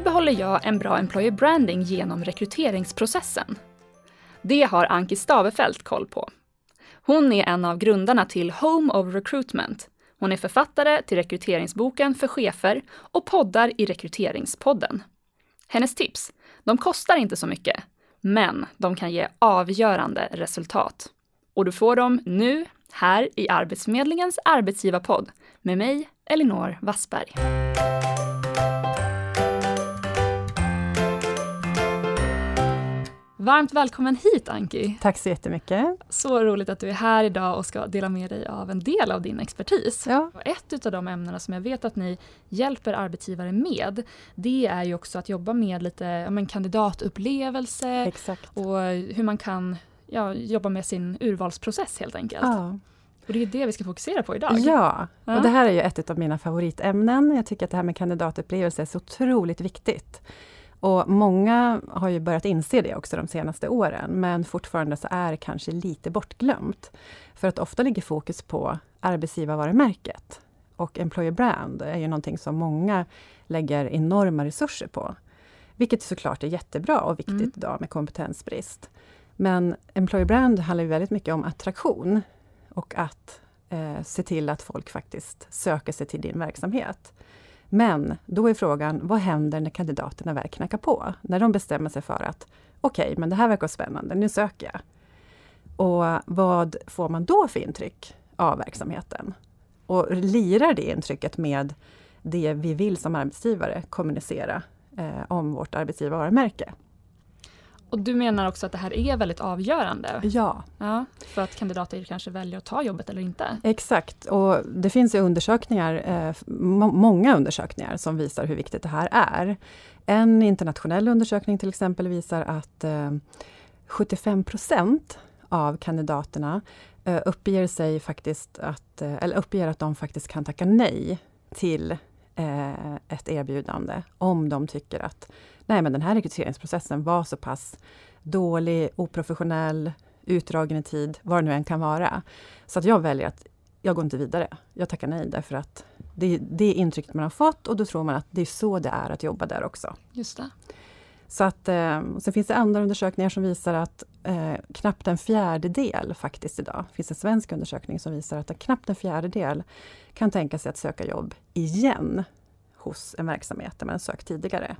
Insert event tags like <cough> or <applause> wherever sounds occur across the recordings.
Hur behåller jag en bra employer branding genom rekryteringsprocessen? Det har Anki Stavefelt koll på. Hon är en av grundarna till Home of Recruitment. Hon är författare till rekryteringsboken för chefer och poddar i Rekryteringspodden. Hennes tips, de kostar inte så mycket, men de kan ge avgörande resultat. Och du får dem nu, här i Arbetsförmedlingens arbetsgivarpodd med mig, Elinor Wassberg. Varmt välkommen hit Anki! Tack så jättemycket! Så roligt att du är här idag och ska dela med dig av en del av din expertis. Ja. Ett av de ämnena som jag vet att ni hjälper arbetsgivare med, det är ju också att jobba med lite ja, men kandidatupplevelse Exakt. och hur man kan ja, jobba med sin urvalsprocess helt enkelt. Ja. Och det är det vi ska fokusera på idag. Ja, Ja. och det här är ju ett av mina favoritämnen. Jag tycker att det här med kandidatupplevelse är så otroligt viktigt. Och många har ju börjat inse det också de senaste åren, men fortfarande så är det kanske lite bortglömt. För att ofta ligger fokus på arbetsgivarvarumärket. Och employer brand är ju någonting som många lägger enorma resurser på. Vilket såklart är jättebra och viktigt Mm. idag med kompetensbrist. Men employer brand handlar ju väldigt mycket om attraktion och att eh, se till att folk faktiskt söker sig till din verksamhet. Men då är frågan, vad händer när kandidaterna väl knackar på? När de bestämmer sig för att okej, men det här verkar spännande, nu söker jag. Och vad får man då för intryck av verksamheten? Och lirar det intrycket med det vi vill som arbetsgivare kommunicera eh, om vårt arbetsgivarvarumärke? Och du menar också att det här är väldigt avgörande Ja, ja, för att kandidater kanske väljer att ta jobbet eller inte. Exakt, och det finns ju undersökningar, eh, må- många undersökningar som visar hur viktigt det här är. En internationell undersökning till exempel visar att eh, 75 procent av kandidaterna eh, uppger sig faktiskt att, eh, eller uppger att de faktiskt kan tacka nej till eh, ett erbjudande om de tycker att nej men den här rekryteringsprocessen var så pass dålig, oprofessionell, utdragen i tid, vad det nu än kan vara. Så att jag väljer att jag går inte vidare. Jag tackar nej därför att det, det är intrycket man har fått och då tror man att det är så det är att jobba där också. Just det. Så att, eh, sen finns det andra undersökningar som visar att eh, knappt en fjärdedel faktiskt idag, det finns en svensk undersökning som visar att knappt en fjärdedel kan tänka sig att söka jobb igen hos en verksamhet där man sökt tidigare.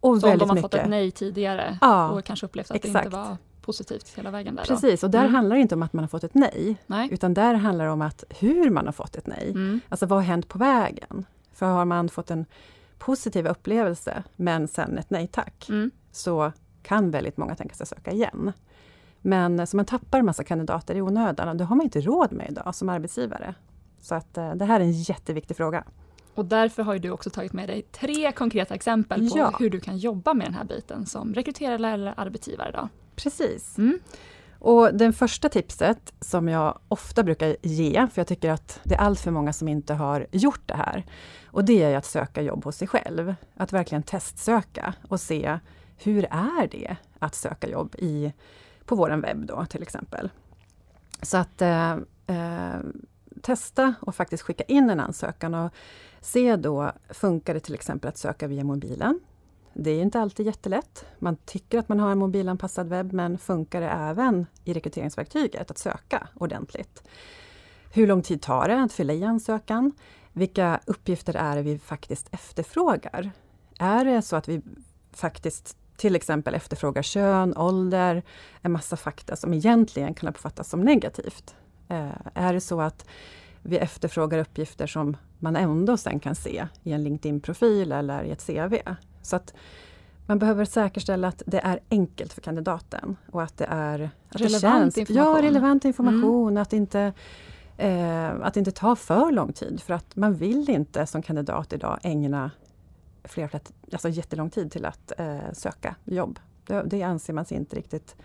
Och Så om väldigt de har mycket. fått ett nej tidigare Ja, och kanske upplevt att det exakt. inte var positivt hela vägen där. Då. Precis, och där Mm. handlar det inte om att man har fått ett nej, Nej. utan där handlar det om att hur man har fått ett nej. Mm. Alltså vad har hänt på vägen? För har man fått en positiv upplevelse, men sen ett nej tack, Mm. så kan väldigt många tänka sig söka igen. Men så man tappar en massa kandidater i onödan och det har man inte råd med idag som arbetsgivare. Så att eh, det här är en jätteviktig fråga. Och därför har du också tagit med dig tre konkreta exempel på Ja. hur du kan jobba med den här biten som rekryterare eller arbetsgivare. Då. Precis. Mm. Och det första tipset som jag ofta brukar ge, för jag tycker att det är allt för många som inte har gjort det här. Och det är att söka jobb hos sig själv. Att verkligen testsöka och se hur är det att söka jobb i, på vår webb då till exempel. Så att eh, eh, testa och faktiskt skicka in en ansökan och se då, funkar det till exempel att söka via mobilen? Det är inte alltid jättelätt. Man tycker att man har en mobilanpassad webb, men funkar det även i rekryteringsverktyget att söka ordentligt? Hur lång tid tar det att fylla i ansökan? Vilka uppgifter är det vi faktiskt efterfrågar? Är det så att vi faktiskt till exempel efterfrågar kön, ålder, en massa fakta som egentligen kan uppfattas som negativt? Eh, är det så att vi efterfrågar uppgifter som man ändå sen kan se i en LinkedIn-profil eller i ett CV? Så att man behöver säkerställa att det är enkelt för kandidaten och att det är att Relevant det information. Ja, relevant information. Att, inte, eh, att inte tar för lång tid. För att man vill inte som kandidat idag ägna flera, alltså jättelång tid till att eh, söka jobb. Det, det anser man sig inte riktigt...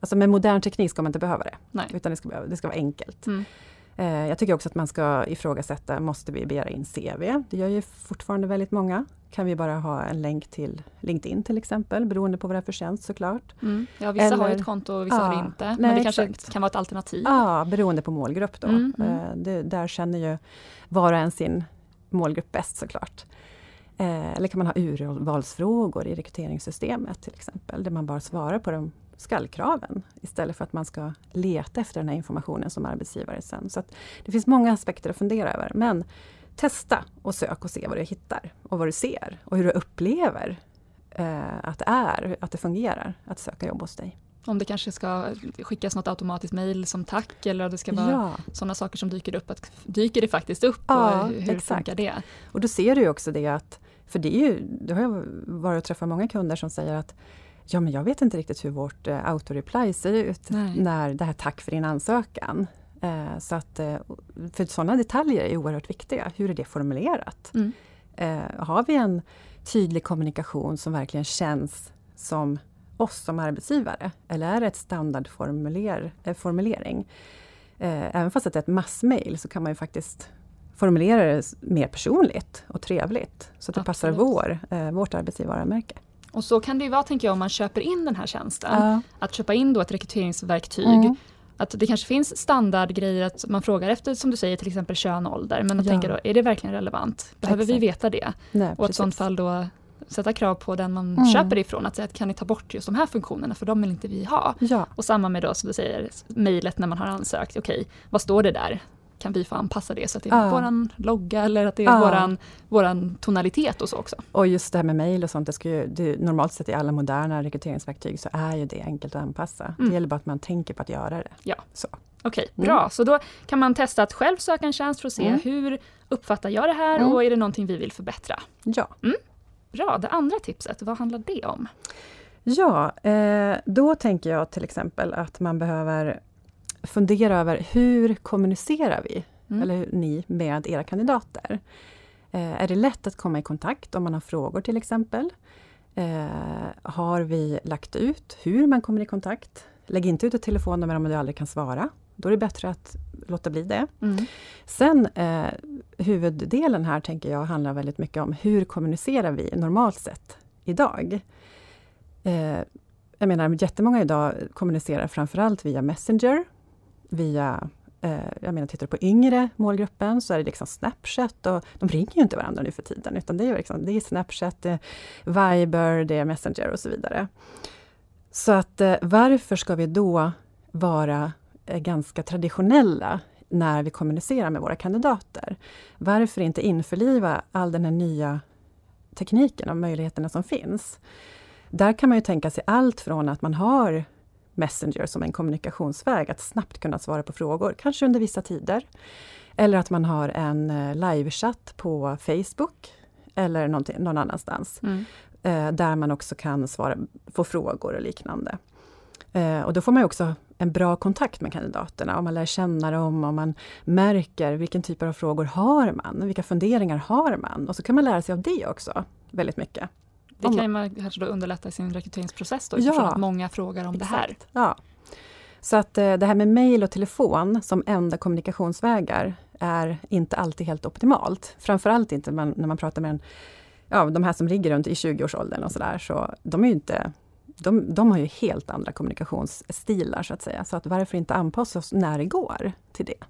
Alltså med modern teknik ska man inte behöva det. Nej. Utan det ska, det ska vara enkelt. Mm. Eh, jag tycker också att man ska ifrågasätta, måste vi begära in CV? Det gör ju fortfarande väldigt många. Kan vi bara ha en länk till LinkedIn till exempel, beroende på vad det är för tjänst såklart. Mm. Ja, vissa har Eller- ett konto och vissa har det Ja, inte. nej, men det kanske exakt. kan vara ett alternativ. Ja, beroende på målgrupp då. Mm, mm. Eh, det, där känner ju var och en sin målgrupp bäst såklart. Eh, eller kan man ha urvalsfrågor i rekryteringssystemet till exempel, där man bara svarar på de skallkraven istället för att man ska leta efter den här informationen som arbetsgivare sen. Så det finns många aspekter att fundera över. Men testa och sök och se vad du hittar och vad du ser och hur du upplever eh, att det är, att det fungerar att söka jobb hos dig. Om det kanske ska skickas något automatiskt mejl som tack eller det ska vara ja. sådana saker som dyker upp. Att, dyker det faktiskt upp ja, och hur exakt. funkar det? Och då ser du också det att, för det är ju, du har ju varit och träffat många kunder som säger att Ja men jag vet inte riktigt hur vårt eh, autoreply ser ut Nej. när det här tack för din ansökan. Eh, så att, eh, för sådana detaljer är oerhört viktiga. Hur är det formulerat? Mm. Eh, har vi en tydlig kommunikation som verkligen känns som oss som arbetsgivare? Eller är det ett standardformulering? Eh, även fast det är ett massmail så kan man ju faktiskt formulera det mer personligt och trevligt. Så att det Absolut. passar vår, eh, vårt arbetsgivarmärke. Och så kan det ju vara, tänker jag, om man köper in den här tjänsten. Ja. Att köpa in då ett rekryteringsverktyg. Mm. Att det kanske finns standardgrejer att man frågar efter, som du säger, till exempel kön och ålder. Men att ja. tänka då, är det verkligen relevant? Behöver Exakt. vi veta det? Nej, och i sånt fall då sätta krav på den man mm. köper ifrån. Att säga att kan ni ta bort just de här funktionerna för de vill inte vi ha. Ja. Och samma med då som du säger mejlet när man har ansökt. Okej, okay, vad står det där? Kan vi få anpassa det så att det är ja. våran logga eller att det är ja. våran, våran tonalitet och så också. Och just det här med mejl och sånt, det ska ju, det, normalt sett i alla moderna rekryteringsverktyg så är ju det enkelt att anpassa. Mm. Det gäller bara att man tänker på att göra det. Ja. Så. Okej, okay, bra. Mm. Så då kan man testa att själv söka en tjänst för att se mm. hur uppfattar jag det här mm. och är det någonting vi vill förbättra? Ja. Mm. Bra, det andra tipset, vad handlar det om? Ja, eh, då tänker jag till exempel att man behöver fundera över hur kommunicerar vi, mm. eller ni, med era kandidater? Eh, är det lätt att komma i kontakt om man har frågor till exempel? Eh, har vi lagt ut hur man kommer i kontakt? Lägg inte ut ett telefonnummer om du aldrig kan svara. Då är det bättre att låta bli det. Mm. Sen eh, huvuddelen här tänker jag handlar väldigt mycket om hur kommunicerar vi normalt sett idag? Eh, jag menar jättemånga idag kommunicerar framförallt via Messenger via eh, jag menar, tittar du på yngre målgruppen så är det liksom Snapchat och de ringer ju inte varandra nu för tiden, utan det är, liksom, det är Snapchat, det är Viber, det är Messenger och så vidare. Så att eh, varför ska vi då vara eh, ganska traditionella när vi kommunicerar med våra kandidater? Varför inte införliva all den här nya tekniken och möjligheterna som finns? Där kan man ju tänka sig allt från att man har Messenger som en kommunikationsväg, att snabbt kunna svara på frågor, kanske under vissa tider. Eller att man har en eh, livechatt på Facebook eller någon annanstans. Mm. Eh, där man också kan svara, få frågor och liknande. Eh, och då får man också en bra kontakt med kandidaterna, om man lär känna dem, om man märker vilken typ av frågor har man, vilka funderingar har man? Och så kan man lära sig av det också, väldigt mycket. Det kan man kanske då underlätta sin rekryteringsprocess då, ja, att många frågar om exakt. det här. Ja. Så att eh, det här med mejl och telefon som enda kommunikationsvägar är inte alltid helt optimalt. Framförallt inte man, när man pratar med en, ja, de här som ligger runt i 20-årsåldern och sådär, så de är ju inte de, de har ju helt andra kommunikationsstilar så att säga. Så att varför inte anpassa oss när det går till det?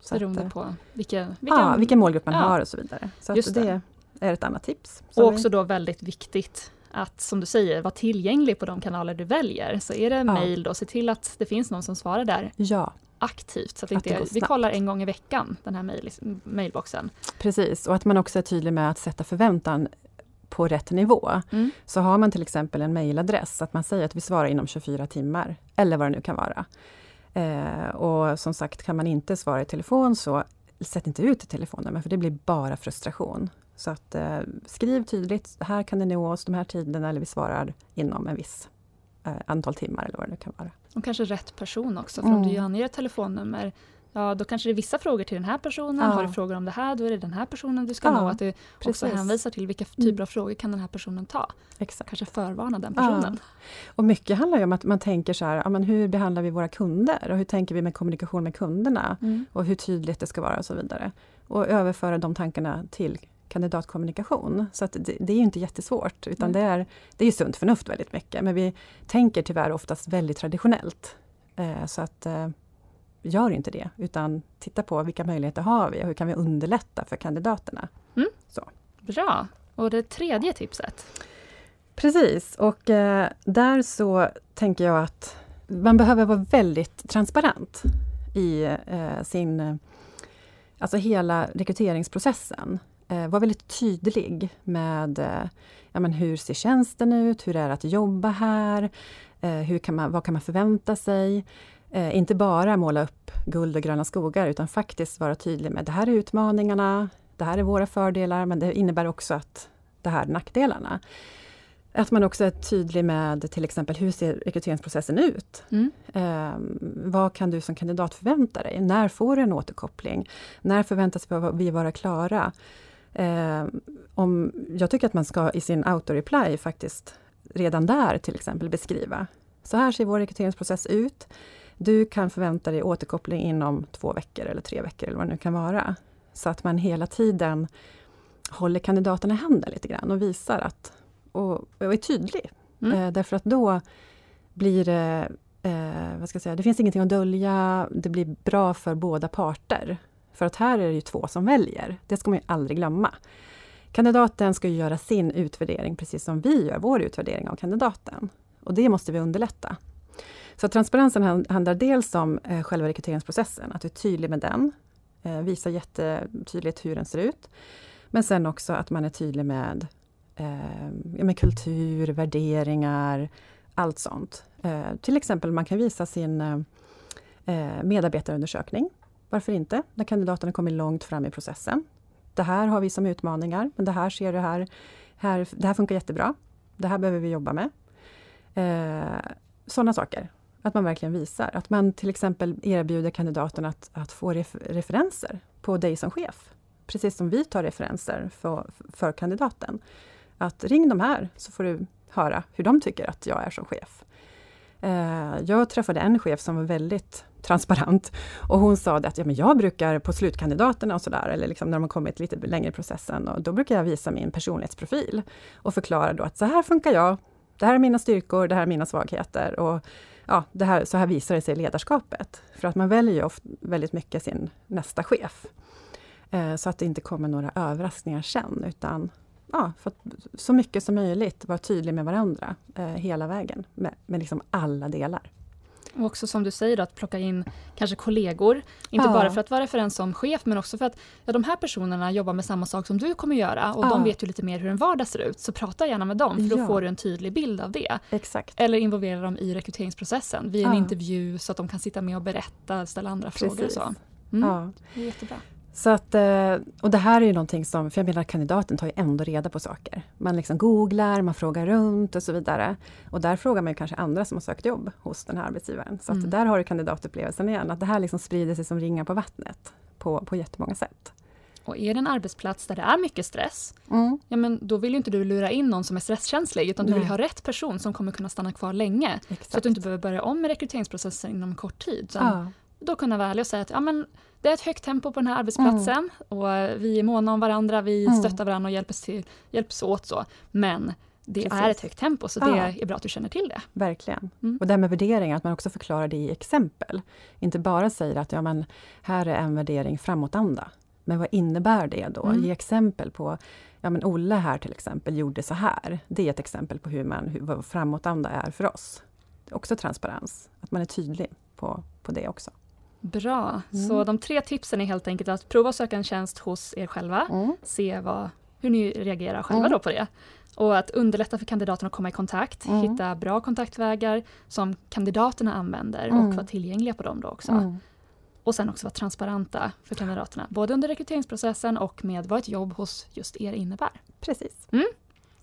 Så Beroende att, på vilka, vilka, ja, vilken målgrupp man ja, har och så vidare. Så det. det är ett annat tips. Och också då väldigt viktigt att, som du säger, vara tillgänglig på de kanaler du väljer. Så är det ja. mejl då, se till att det finns någon som svarar där ja. aktivt. Så att, att inte, vi kollar en gång i veckan, den här mejlboxen. Precis, och att man också är tydlig med att sätta förväntan på rätt nivå. Mm. Så har man till exempel en mejladress, att man säger att vi svarar inom 24 timmar, eller vad det nu kan vara. Eh, och som sagt, kan man inte svara i telefon så sätt inte ut telefonnummer, för det blir bara frustration. Så att eh, skriv tydligt, här kan ni nå oss de här tiderna eller vi svarar inom en viss eh, antal timmar eller vad det nu kan vara. Och kanske rätt person också, för mm. om du anger ett telefonnummer Ja, då kanske det är vissa frågor till den här personen. Ja. Har du frågor om det här, då är det den här personen du ska ja, nå. Att du precis. också hänvisar till vilka typer mm. av frågor kan den här personen ta. Exakt. Kanske förvarna den personen. Ja. Och mycket handlar ju om att man tänker så här, ja, men hur behandlar vi våra kunder? Och hur tänker vi med kommunikation med kunderna? Mm. Och hur tydligt det ska vara och så vidare. Och överföra de tankarna till kandidatkommunikation. Så det, det, är inte jättesvårt, utan mm. det är, det är sunt förnuft väldigt mycket. Men vi tänker tyvärr oftast väldigt traditionellt. Eh, så att eh, gör inte det, utan titta på vilka möjligheter har vi och hur kan vi underlätta för kandidaterna. Mm. Så. Bra! Och det tredje tipset? Precis, och eh, där så tänker jag att man behöver vara väldigt transparent i eh, sin... Alltså hela rekryteringsprocessen. Eh, var väldigt tydlig med eh, ja, men hur ser tjänsten ut, hur är det att jobba här, eh, hur kan man, vad kan man förvänta sig? Inte bara måla upp guld och gröna skogar utan faktiskt vara tydlig med det här är utmaningarna, det här är våra fördelar men det innebär också att det här är nackdelarna. Att man också är tydlig med till exempel hur ser rekryteringsprocessen ut? Mm. Eh, vad kan du som kandidat förvänta dig? När får du en återkoppling? När förväntas vi vara klara? Eh, om, jag tycker att man ska i sin auto-reply faktiskt redan där till exempel beskriva. Så här ser vår rekryteringsprocess ut. Du kan förvänta dig återkoppling inom två veckor eller tre veckor eller vad det nu kan vara. Så att man hela tiden håller kandidaterna i handen lite grann och visar att och, och är tydlig. Mm. Eh, därför att då blir det, eh, vad ska jag säga, det finns ingenting att dölja, det blir bra för båda parter. För att här är det ju två som väljer, det ska man ju aldrig glömma. Kandidaten ska göra sin utvärdering precis som vi gör vår utvärdering av kandidaten. Och det måste vi underlätta. Så transparensen handlar dels om eh, själva rekryteringsprocessen, att du är tydlig med den. Visa visar jättetydligt hur den ser ut. Men sen också att man är tydlig med, eh, med kultur, värderingar, allt sånt. Till exempel man kan visa sin medarbetarundersökning. Varför inte? När kandidaterna kommer långt fram i processen. Det här har vi som utmaningar, men det här ser du här. här det här funkar jättebra. Det här behöver vi jobba med. Eh, Sådana saker. Att man verkligen visar. Att man till exempel erbjuder kandidaterna att, att få ref, referenser på dig som chef. Precis som vi tar referenser för, för kandidaten. Att ring de här så får du höra hur de tycker att jag är som chef. Eh, jag träffade en chef som var väldigt transparent och hon sa att ja, men jag brukar på slutkandidaterna och sådär, eller liksom när de har kommit lite längre i processen, och då brukar jag visa min personlighetsprofil och förklara då att så här funkar jag, det här är mina styrkor, det här är mina svagheter och ja, det här, så här visar det sig i ledarskapet. För att man väljer ju ofta väldigt mycket sin nästa chef. Eh, så att det inte kommer några överraskningar sen, utan ja, för att så mycket som möjligt vara tydlig med varandra eh, hela vägen, med, med liksom alla delar. Och också som du säger, att plocka in kanske kollegor. Inte ja. bara för att vara referens som chef, men också för att ja, de här personerna jobbar med samma sak som du kommer göra och ja. de vet ju lite mer hur en vardag ser ut. Så prata gärna med dem, för då får du en tydlig bild av det. Exakt. Eller involvera dem i rekryteringsprocessen vid en intervju så att de kan sitta med och berätta, ställa andra Precis. frågor och så. Mm. Ja. Det är jättebra. Så att, eh, och det här är ju någonting som, för jag menar kandidaten tar ju ändå reda på saker. Man liksom googlar, man frågar runt och så vidare. Och där frågar man ju kanske andra som har sökt jobb hos den här arbetsgivaren. Så mm. att där har du kandidatupplevelsen igen, att det här liksom sprider sig som ringar på vattnet på, på jättemånga sätt. Och är det en arbetsplats där det är mycket stress, mm. ja men då vill ju inte du lura in någon som är stresskänslig, utan Nej. du vill ha rätt person som kommer kunna stanna kvar länge. Exakt. Så att du inte behöver börja om med rekryteringsprocessen inom kort tid. Så ja. Då kunna vara ärlig och säga att ja, men det är ett högt tempo på den här arbetsplatsen mm. och vi är måna om varandra, vi mm. stöttar varandra och hjälps, till, hjälps åt så. Men det Precis. är ett högt tempo så det ja. är bra att du känner till det. Verkligen. Mm. Och det här med värderingar, att man också förklarar det i exempel. Inte bara säger att ja, men här är en värdering framåtanda. Men vad innebär det då? Mm. Ge exempel på, ja men Olle här till exempel gjorde så här. Det är ett exempel på hur man, hur, vad framåtanda är för oss. Också transparens, att man är tydlig på, på det också. Bra, mm. så de tre tipsen är helt enkelt att prova att söka en tjänst hos er själva, mm. se vad, hur ni reagerar själva mm. då på det. Och att underlätta för kandidaterna att komma i kontakt, mm. hitta bra kontaktvägar som kandidaterna använder och mm. vara tillgängliga på dem då också. Och sen också vara transparenta för kandidaterna, både under rekryteringsprocessen och med vad ett jobb hos just er innebär. Precis.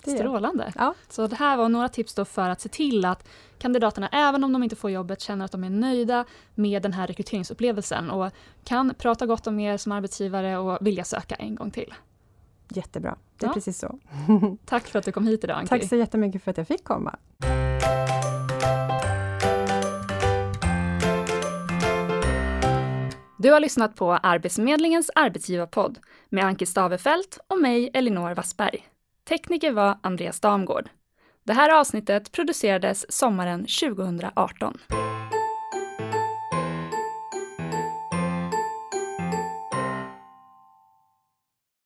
Strålande! Ja. Så det här var några tips då för att se till att kandidaterna, även om de inte får jobbet, känner att de är nöjda med den här rekryteringsupplevelsen och kan prata gott om er som arbetsgivare och vilja söka en gång till. Jättebra, det är ja. precis så. <laughs> <laughs> Tack för att du kom hit idag Anki. Tack så jättemycket för att jag fick komma. Du har lyssnat på Arbetsförmedlingens arbetsgivarpodd med Anki Stavefelt och mig, Elinor Wassberg. Tekniker var Andreas Damgård. Det här avsnittet producerades sommaren 2018.